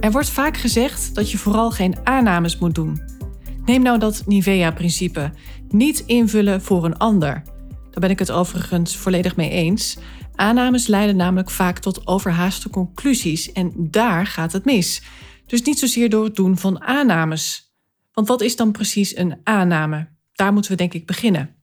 Er wordt vaak gezegd dat je vooral geen aannames moet doen. Neem nou dat Nivea-principe: niet invullen voor een ander. Daar ben ik het overigens volledig mee eens. Aannames leiden namelijk vaak tot overhaaste conclusies en daar gaat het mis. Dus niet zozeer door het doen van aannames. Want wat is dan precies een aanname? Daar moeten we denk ik beginnen.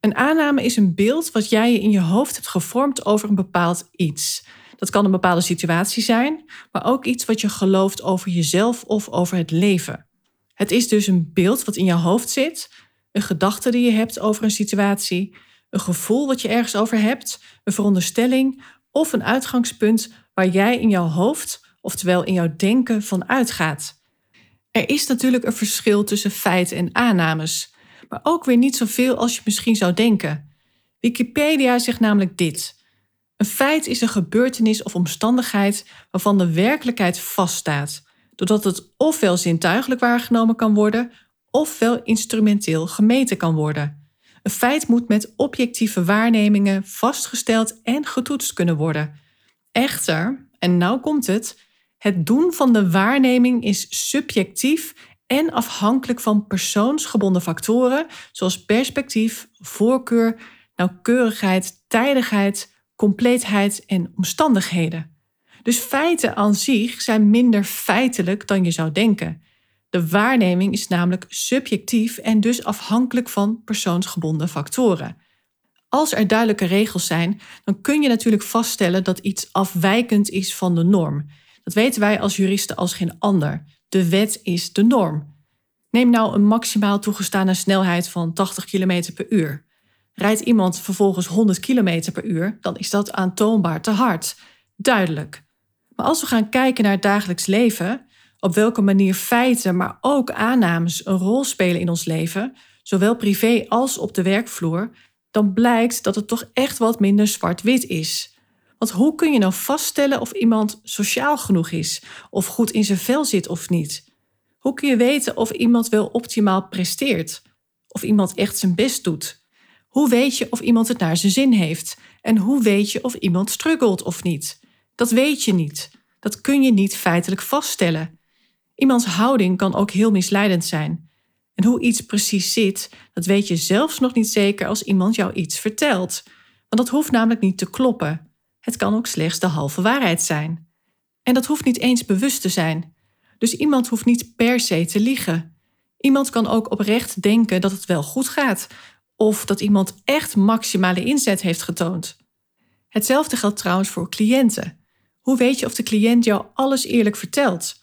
Een aanname is een beeld wat jij in je hoofd hebt gevormd over een bepaald iets. Dat kan een bepaalde situatie zijn, maar ook iets wat je gelooft over jezelf of over het leven. Het is dus een beeld wat in je hoofd zit, een gedachte die je hebt over een situatie, een gevoel wat je ergens over hebt, een veronderstelling of een uitgangspunt waar jij in jouw hoofd, oftewel in jouw denken, van uitgaat. Er is natuurlijk een verschil tussen feiten en aannames, maar ook weer niet zoveel als je misschien zou denken. Wikipedia zegt namelijk dit. Een feit is een gebeurtenis of omstandigheid waarvan de werkelijkheid vaststaat, doordat het ofwel zintuigelijk waargenomen kan worden, ofwel instrumenteel gemeten kan worden. Een feit moet met objectieve waarnemingen vastgesteld en getoetst kunnen worden. Echter, en nou komt het, het doen van de waarneming is subjectief en afhankelijk van persoonsgebonden factoren zoals perspectief, voorkeur, nauwkeurigheid, tijdigheid, compleetheid en omstandigheden. Dus feiten aan zich zijn minder feitelijk dan je zou denken. De waarneming is namelijk subjectief en dus afhankelijk van persoonsgebonden factoren. Als er duidelijke regels zijn, dan kun je natuurlijk vaststellen dat iets afwijkend is van de norm. Dat weten wij als juristen als geen ander. De wet is de norm. Neem nou een maximaal toegestane snelheid van 80 km per uur. Rijdt iemand vervolgens 100 km per uur, dan is dat aantoonbaar te hard. Duidelijk. Maar als we gaan kijken naar het dagelijks leven, op welke manier feiten, maar ook aannames een rol spelen in ons leven, zowel privé als op de werkvloer, dan blijkt dat het toch echt wat minder zwart-wit is. Want hoe kun je nou vaststellen of iemand sociaal genoeg is, of goed in zijn vel zit of niet? Hoe kun je weten of iemand wel optimaal presteert, of iemand echt zijn best doet? Hoe weet je of iemand het naar zijn zin heeft? En hoe weet je of iemand struggelt of niet? Dat weet je niet. Dat kun je niet feitelijk vaststellen. Iemands houding kan ook heel misleidend zijn. En hoe iets precies zit, dat weet je zelfs nog niet zeker als iemand jou iets vertelt. Want dat hoeft namelijk niet te kloppen. Het kan ook slechts de halve waarheid zijn. En dat hoeft niet eens bewust te zijn. Dus iemand hoeft niet per se te liegen. Iemand kan ook oprecht denken dat het wel goed gaat, of dat iemand echt maximale inzet heeft getoond. Hetzelfde geldt trouwens voor cliënten. Hoe weet je of de cliënt jou alles eerlijk vertelt?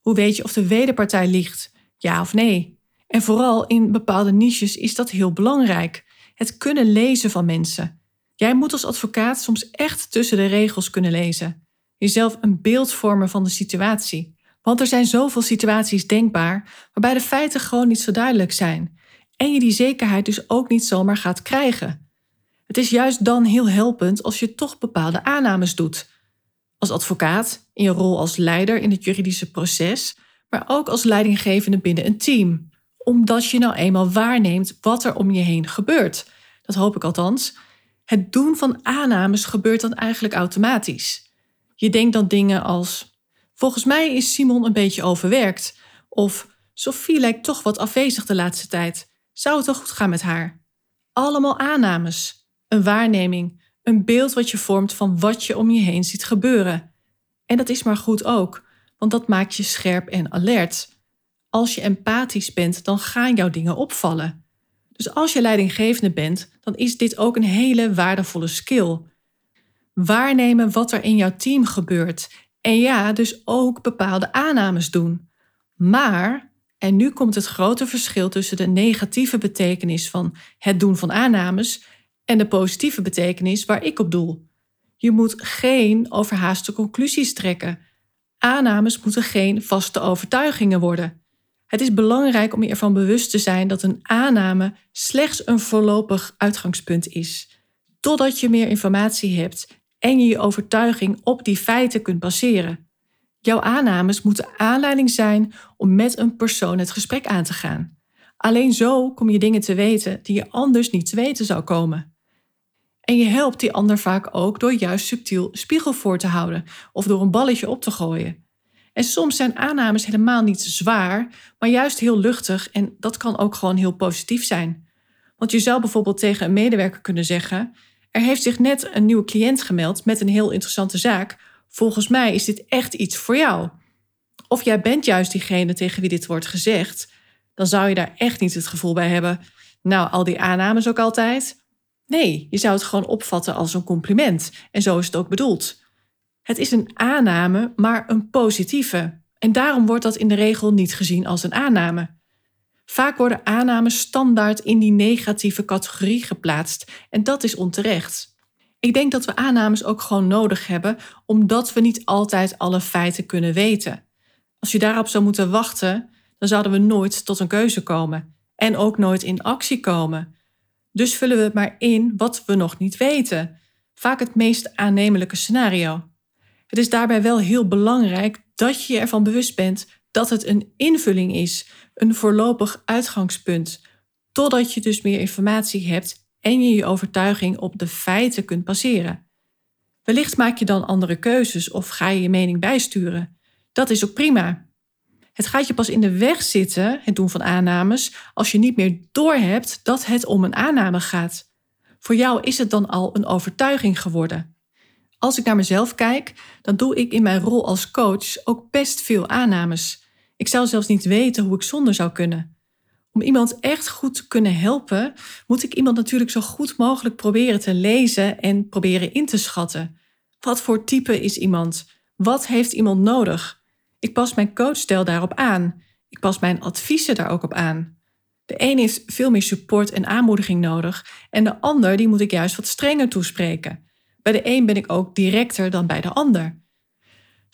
Hoe weet je of de wederpartij liegt? Ja of nee? En vooral in bepaalde niches is dat heel belangrijk. Het kunnen lezen van mensen. Jij moet als advocaat soms echt tussen de regels kunnen lezen. Jezelf een beeld vormen van de situatie. Want er zijn zoveel situaties denkbaar waarbij de feiten gewoon niet zo duidelijk zijn en je die zekerheid dus ook niet zomaar gaat krijgen. Het is juist dan heel helpend als je toch bepaalde aannames doet. Als advocaat, in je rol als leider in het juridische proces, maar ook als leidinggevende binnen een team, omdat je nou eenmaal waarneemt wat er om je heen gebeurt. Dat hoop ik althans. Het doen van aannames gebeurt dan eigenlijk automatisch. Je denkt dan dingen als: Volgens mij is Simon een beetje overwerkt. Of Sophie lijkt toch wat afwezig de laatste tijd. Zou het wel goed gaan met haar? Allemaal aannames, een waarneming, een beeld wat je vormt van wat je om je heen ziet gebeuren. En dat is maar goed ook, want dat maakt je scherp en alert. Als je empathisch bent, dan gaan jouw dingen opvallen. Dus als je leidinggevende bent, dan is dit ook een hele waardevolle skill. Waarnemen wat er in jouw team gebeurt. En ja, dus ook bepaalde aannames doen. Maar en nu komt het grote verschil tussen de negatieve betekenis van het doen van aannames en de positieve betekenis waar ik op doel. Je moet geen overhaaste conclusies trekken. Aannames moeten geen vaste overtuigingen worden. Het is belangrijk om je ervan bewust te zijn dat een aanname slechts een voorlopig uitgangspunt is, totdat je meer informatie hebt en je je overtuiging op die feiten kunt baseren. Jouw aannames moeten aanleiding zijn om met een persoon het gesprek aan te gaan. Alleen zo kom je dingen te weten die je anders niet te weten zou komen. En je helpt die ander vaak ook door juist subtiel spiegel voor te houden of door een balletje op te gooien. En soms zijn aannames helemaal niet zwaar, maar juist heel luchtig en dat kan ook gewoon heel positief zijn. Want je zou bijvoorbeeld tegen een medewerker kunnen zeggen: Er heeft zich net een nieuwe cliënt gemeld met een heel interessante zaak. Volgens mij is dit echt iets voor jou. Of jij bent juist diegene tegen wie dit wordt gezegd, dan zou je daar echt niet het gevoel bij hebben. Nou, al die aannames ook altijd. Nee, je zou het gewoon opvatten als een compliment. En zo is het ook bedoeld. Het is een aanname, maar een positieve. En daarom wordt dat in de regel niet gezien als een aanname. Vaak worden aannames standaard in die negatieve categorie geplaatst en dat is onterecht. Ik denk dat we aannames ook gewoon nodig hebben, omdat we niet altijd alle feiten kunnen weten. Als je daarop zou moeten wachten, dan zouden we nooit tot een keuze komen en ook nooit in actie komen. Dus vullen we maar in wat we nog niet weten. Vaak het meest aannemelijke scenario. Het is daarbij wel heel belangrijk dat je je ervan bewust bent dat het een invulling is, een voorlopig uitgangspunt, totdat je dus meer informatie hebt en je je overtuiging op de feiten kunt baseren. Wellicht maak je dan andere keuzes of ga je je mening bijsturen. Dat is ook prima. Het gaat je pas in de weg zitten, het doen van aannames, als je niet meer doorhebt dat het om een aanname gaat. Voor jou is het dan al een overtuiging geworden. Als ik naar mezelf kijk, dan doe ik in mijn rol als coach ook best veel aannames. Ik zou zelfs niet weten hoe ik zonder zou kunnen. Om iemand echt goed te kunnen helpen, moet ik iemand natuurlijk zo goed mogelijk proberen te lezen en proberen in te schatten. Wat voor type is iemand? Wat heeft iemand nodig? Ik pas mijn coachstijl daarop aan. Ik pas mijn adviezen daar ook op aan. De een heeft veel meer support en aanmoediging nodig en de ander die moet ik juist wat strenger toespreken. Bij de een ben ik ook directer dan bij de ander.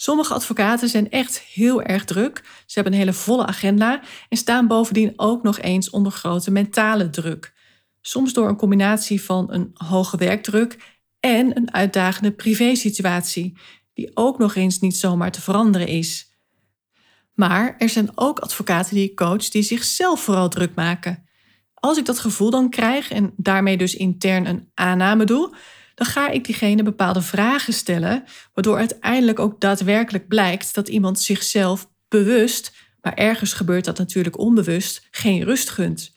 Sommige advocaten zijn echt heel erg druk. Ze hebben een hele volle agenda en staan bovendien ook nog eens onder grote mentale druk. Soms door een combinatie van een hoge werkdruk en een uitdagende privésituatie, die ook nog eens niet zomaar te veranderen is. Maar er zijn ook advocaten die ik coach die zichzelf vooral druk maken. Als ik dat gevoel dan krijg en daarmee dus intern een aanname doe, dan ga ik diegene bepaalde vragen stellen, waardoor uiteindelijk ook daadwerkelijk blijkt dat iemand zichzelf bewust, maar ergens gebeurt dat natuurlijk onbewust, geen rust gunt.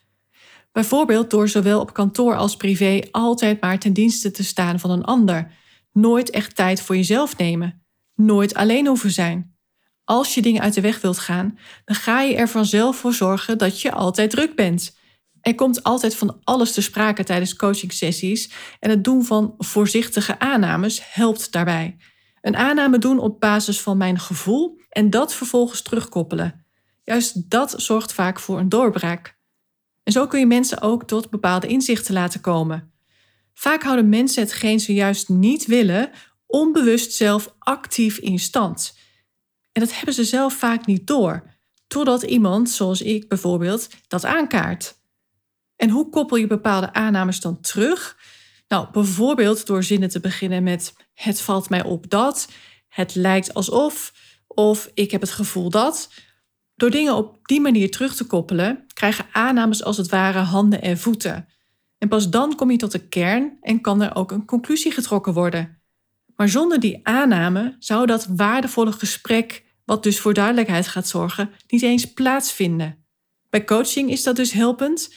Bijvoorbeeld door zowel op kantoor als privé altijd maar ten dienste te staan van een ander, nooit echt tijd voor jezelf nemen, nooit alleen hoeven zijn als je dingen uit de weg wilt gaan, dan ga je er vanzelf voor zorgen dat je altijd druk bent. Er komt altijd van alles te sprake tijdens coachingsessies en het doen van voorzichtige aannames helpt daarbij. Een aanname doen op basis van mijn gevoel en dat vervolgens terugkoppelen. Juist dat zorgt vaak voor een doorbraak. En zo kun je mensen ook tot bepaalde inzichten laten komen. Vaak houden mensen hetgeen ze juist niet willen onbewust zelf actief in stand. En dat hebben ze zelf vaak niet door, totdat iemand, zoals ik bijvoorbeeld, dat aankaart. En hoe koppel je bepaalde aannames dan terug? Nou, bijvoorbeeld door zinnen te beginnen met: Het valt mij op dat, het lijkt alsof, of ik heb het gevoel dat. Door dingen op die manier terug te koppelen, krijgen aannames als het ware handen en voeten. En pas dan kom je tot de kern en kan er ook een conclusie getrokken worden. Maar zonder die aanname zou dat waardevolle gesprek, wat dus voor duidelijkheid gaat zorgen, niet eens plaatsvinden. Bij coaching is dat dus helpend,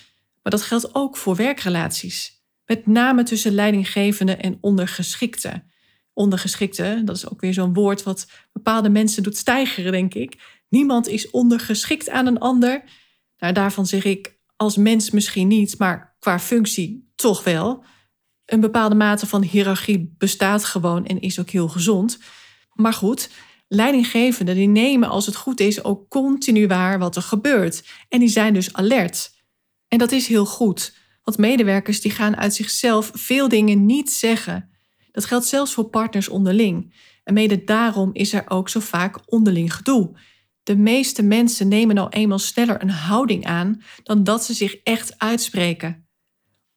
maar dat geldt ook voor werkrelaties. Met name tussen leidinggevende en ondergeschikte. Ondergeschikte, dat is ook weer zo'n woord wat bepaalde mensen doet stijgeren, denk ik. Niemand is ondergeschikt aan een ander. Nou, daarvan zeg ik als mens misschien niet, maar qua functie toch wel. Een bepaalde mate van hiërarchie bestaat gewoon en is ook heel gezond. Maar goed, leidinggevenden die nemen als het goed is ook continu waar wat er gebeurt. En die zijn dus alert. En dat is heel goed, want medewerkers die gaan uit zichzelf veel dingen niet zeggen. Dat geldt zelfs voor partners onderling. En mede daarom is er ook zo vaak onderling gedoe. De meeste mensen nemen nou eenmaal sneller een houding aan dan dat ze zich echt uitspreken.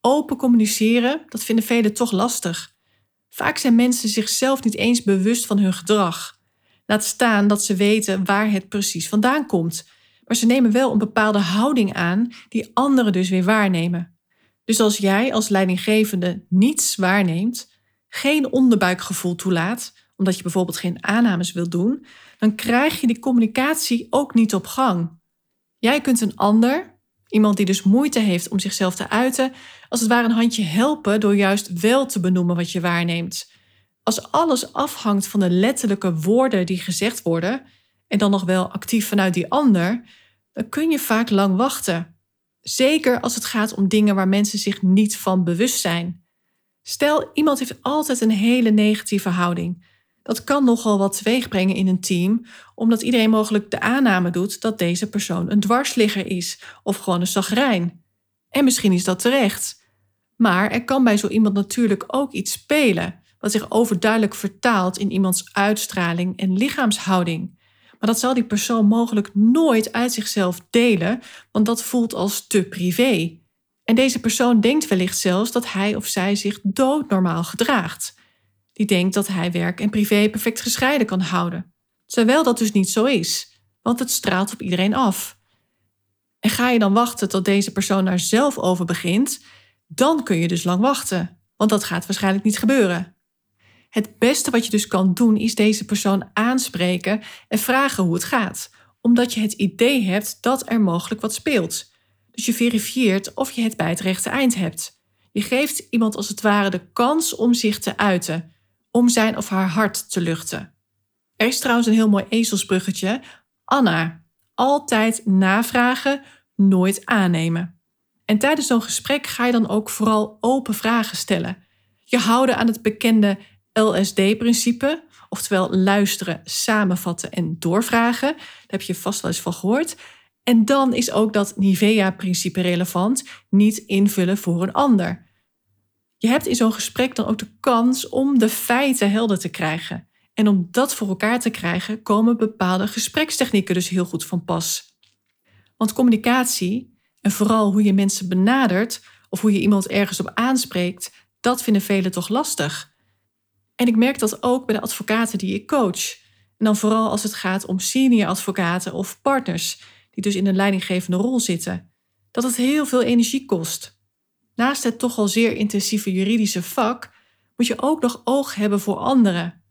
Open communiceren, dat vinden velen toch lastig. Vaak zijn mensen zichzelf niet eens bewust van hun gedrag. Laat staan dat ze weten waar het precies vandaan komt. Maar ze nemen wel een bepaalde houding aan die anderen dus weer waarnemen. Dus als jij als leidinggevende niets waarneemt, geen onderbuikgevoel toelaat, omdat je bijvoorbeeld geen aannames wilt doen, dan krijg je die communicatie ook niet op gang. Jij kunt een ander, iemand die dus moeite heeft om zichzelf te uiten, als het ware een handje helpen door juist wel te benoemen wat je waarneemt. Als alles afhangt van de letterlijke woorden die gezegd worden, en dan nog wel actief vanuit die ander, dan kun je vaak lang wachten. Zeker als het gaat om dingen waar mensen zich niet van bewust zijn. Stel, iemand heeft altijd een hele negatieve houding. Dat kan nogal wat teweegbrengen in een team, omdat iedereen mogelijk de aanname doet dat deze persoon een dwarsligger is of gewoon een zagrijn. En misschien is dat terecht. Maar er kan bij zo iemand natuurlijk ook iets spelen, wat zich overduidelijk vertaalt in iemands uitstraling en lichaamshouding. Maar dat zal die persoon mogelijk nooit uit zichzelf delen, want dat voelt als te privé. En deze persoon denkt wellicht zelfs dat hij of zij zich doodnormaal gedraagt. Die denkt dat hij werk en privé perfect gescheiden kan houden. Terwijl dat dus niet zo is, want het straalt op iedereen af. En ga je dan wachten tot deze persoon daar zelf over begint, dan kun je dus lang wachten, want dat gaat waarschijnlijk niet gebeuren. Het beste wat je dus kan doen is deze persoon aanspreken en vragen hoe het gaat, omdat je het idee hebt dat er mogelijk wat speelt. Dus je verifieert of je het bij het rechte eind hebt. Je geeft iemand als het ware de kans om zich te uiten, om zijn of haar hart te luchten. Er is trouwens een heel mooi ezelsbruggetje. Anna, altijd navragen, nooit aannemen. En tijdens zo'n gesprek ga je dan ook vooral open vragen stellen. Je houden aan het bekende LSD-principe, oftewel luisteren, samenvatten en doorvragen. Daar heb je vast wel eens van gehoord. En dan is ook dat Nivea-principe relevant, niet invullen voor een ander. Je hebt in zo'n gesprek dan ook de kans om de feiten helder te krijgen. En om dat voor elkaar te krijgen, komen bepaalde gesprekstechnieken dus heel goed van pas. Want communicatie, en vooral hoe je mensen benadert of hoe je iemand ergens op aanspreekt, dat vinden velen toch lastig. En ik merk dat ook bij de advocaten die ik coach. En dan vooral als het gaat om senior advocaten of partners, die dus in een leidinggevende rol zitten, dat het heel veel energie kost. Naast het toch al zeer intensieve juridische vak, moet je ook nog oog hebben voor anderen.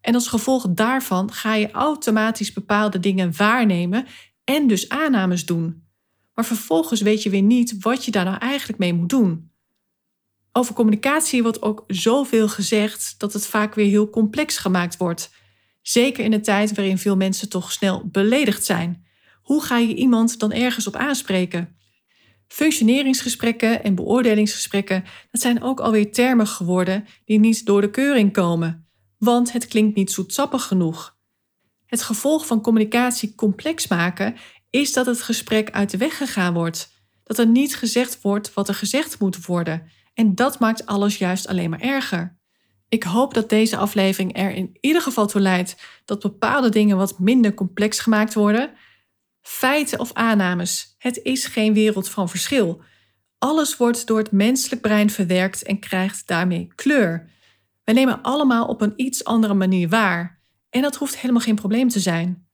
En als gevolg daarvan ga je automatisch bepaalde dingen waarnemen en dus aannames doen. Maar vervolgens weet je weer niet wat je daar nou eigenlijk mee moet doen. Over communicatie wordt ook zoveel gezegd dat het vaak weer heel complex gemaakt wordt. Zeker in een tijd waarin veel mensen toch snel beledigd zijn. Hoe ga je iemand dan ergens op aanspreken? Functioneringsgesprekken en beoordelingsgesprekken, dat zijn ook alweer termen geworden die niet door de keuring komen, want het klinkt niet zoetsappig genoeg. Het gevolg van communicatie complex maken is dat het gesprek uit de weg gegaan wordt, dat er niet gezegd wordt wat er gezegd moet worden en dat maakt alles juist alleen maar erger. Ik hoop dat deze aflevering er in ieder geval toe leidt dat bepaalde dingen wat minder complex gemaakt worden. Feiten of aannames, het is geen wereld van verschil. Alles wordt door het menselijk brein verwerkt en krijgt daarmee kleur. We nemen allemaal op een iets andere manier waar. En dat hoeft helemaal geen probleem te zijn.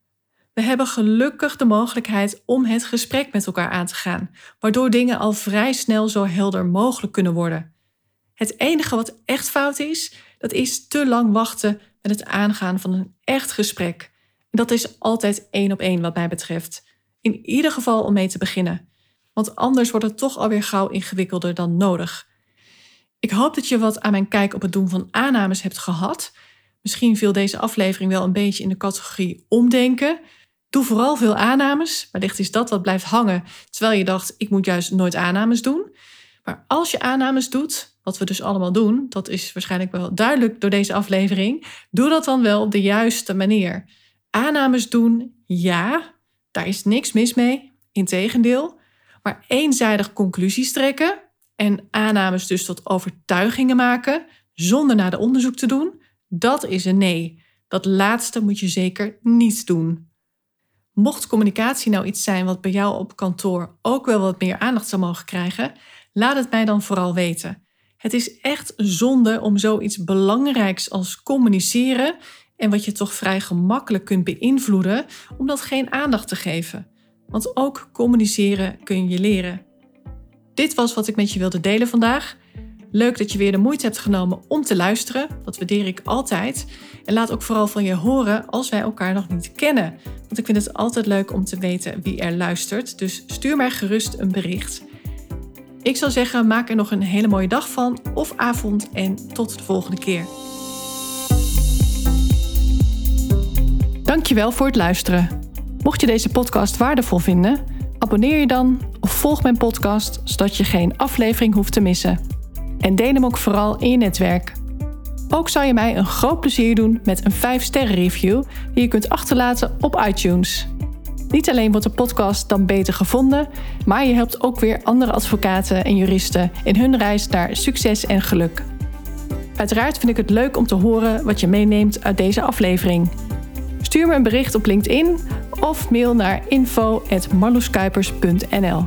We hebben gelukkig de mogelijkheid om het gesprek met elkaar aan te gaan, waardoor dingen al vrij snel zo helder mogelijk kunnen worden. Het enige wat echt fout is, dat is te lang wachten met het aangaan van een echt gesprek. En dat is altijd één op één wat mij betreft. In ieder geval om mee te beginnen. Want anders wordt het toch alweer gauw ingewikkelder dan nodig. Ik hoop dat je wat aan mijn kijk op het doen van aannames hebt gehad. Misschien viel deze aflevering wel een beetje in de categorie omdenken. Doe vooral veel aannames. Wellicht is dat wat blijft hangen, terwijl je dacht, ik moet juist nooit aannames doen. Maar als je aannames doet, wat we dus allemaal doen, dat is waarschijnlijk wel duidelijk door deze aflevering, doe dat dan wel op de juiste manier. Aannames doen, ja, daar is niks mis mee, integendeel. Maar eenzijdig conclusies trekken en aannames dus tot overtuigingen maken, zonder naar de onderzoek te doen, dat is een nee. Dat laatste moet je zeker niet doen. Mocht communicatie nou iets zijn wat bij jou op kantoor ook wel wat meer aandacht zou mogen krijgen, laat het mij dan vooral weten. Het is echt zonde om zoiets belangrijks als communiceren en wat je toch vrij gemakkelijk kunt beïnvloeden, om dat geen aandacht te geven. Want ook communiceren kun je leren. Dit was wat ik met je wilde delen vandaag. Leuk dat je weer de moeite hebt genomen om te luisteren. Dat waardeer ik altijd. En laat ook vooral van je horen als wij elkaar nog niet kennen. Want ik vind het altijd leuk om te weten wie er luistert. Dus stuur mij gerust een bericht. Ik zou zeggen, maak er nog een hele mooie dag van of avond en tot de volgende keer. Dankjewel voor het luisteren. Mocht je deze podcast waardevol vinden, abonneer je dan of volg mijn podcast zodat je geen aflevering hoeft te missen. En deel hem ook vooral in je netwerk. Ook zou je mij een groot plezier doen met een 5-sterren review die je kunt achterlaten op iTunes. Niet alleen wordt de podcast dan beter gevonden, maar je helpt ook weer andere advocaten en juristen in hun reis naar succes en geluk. Uiteraard vind ik het leuk om te horen wat je meeneemt uit deze aflevering. Stuur me een bericht op LinkedIn of mail naar info.marloeskuipers.nl.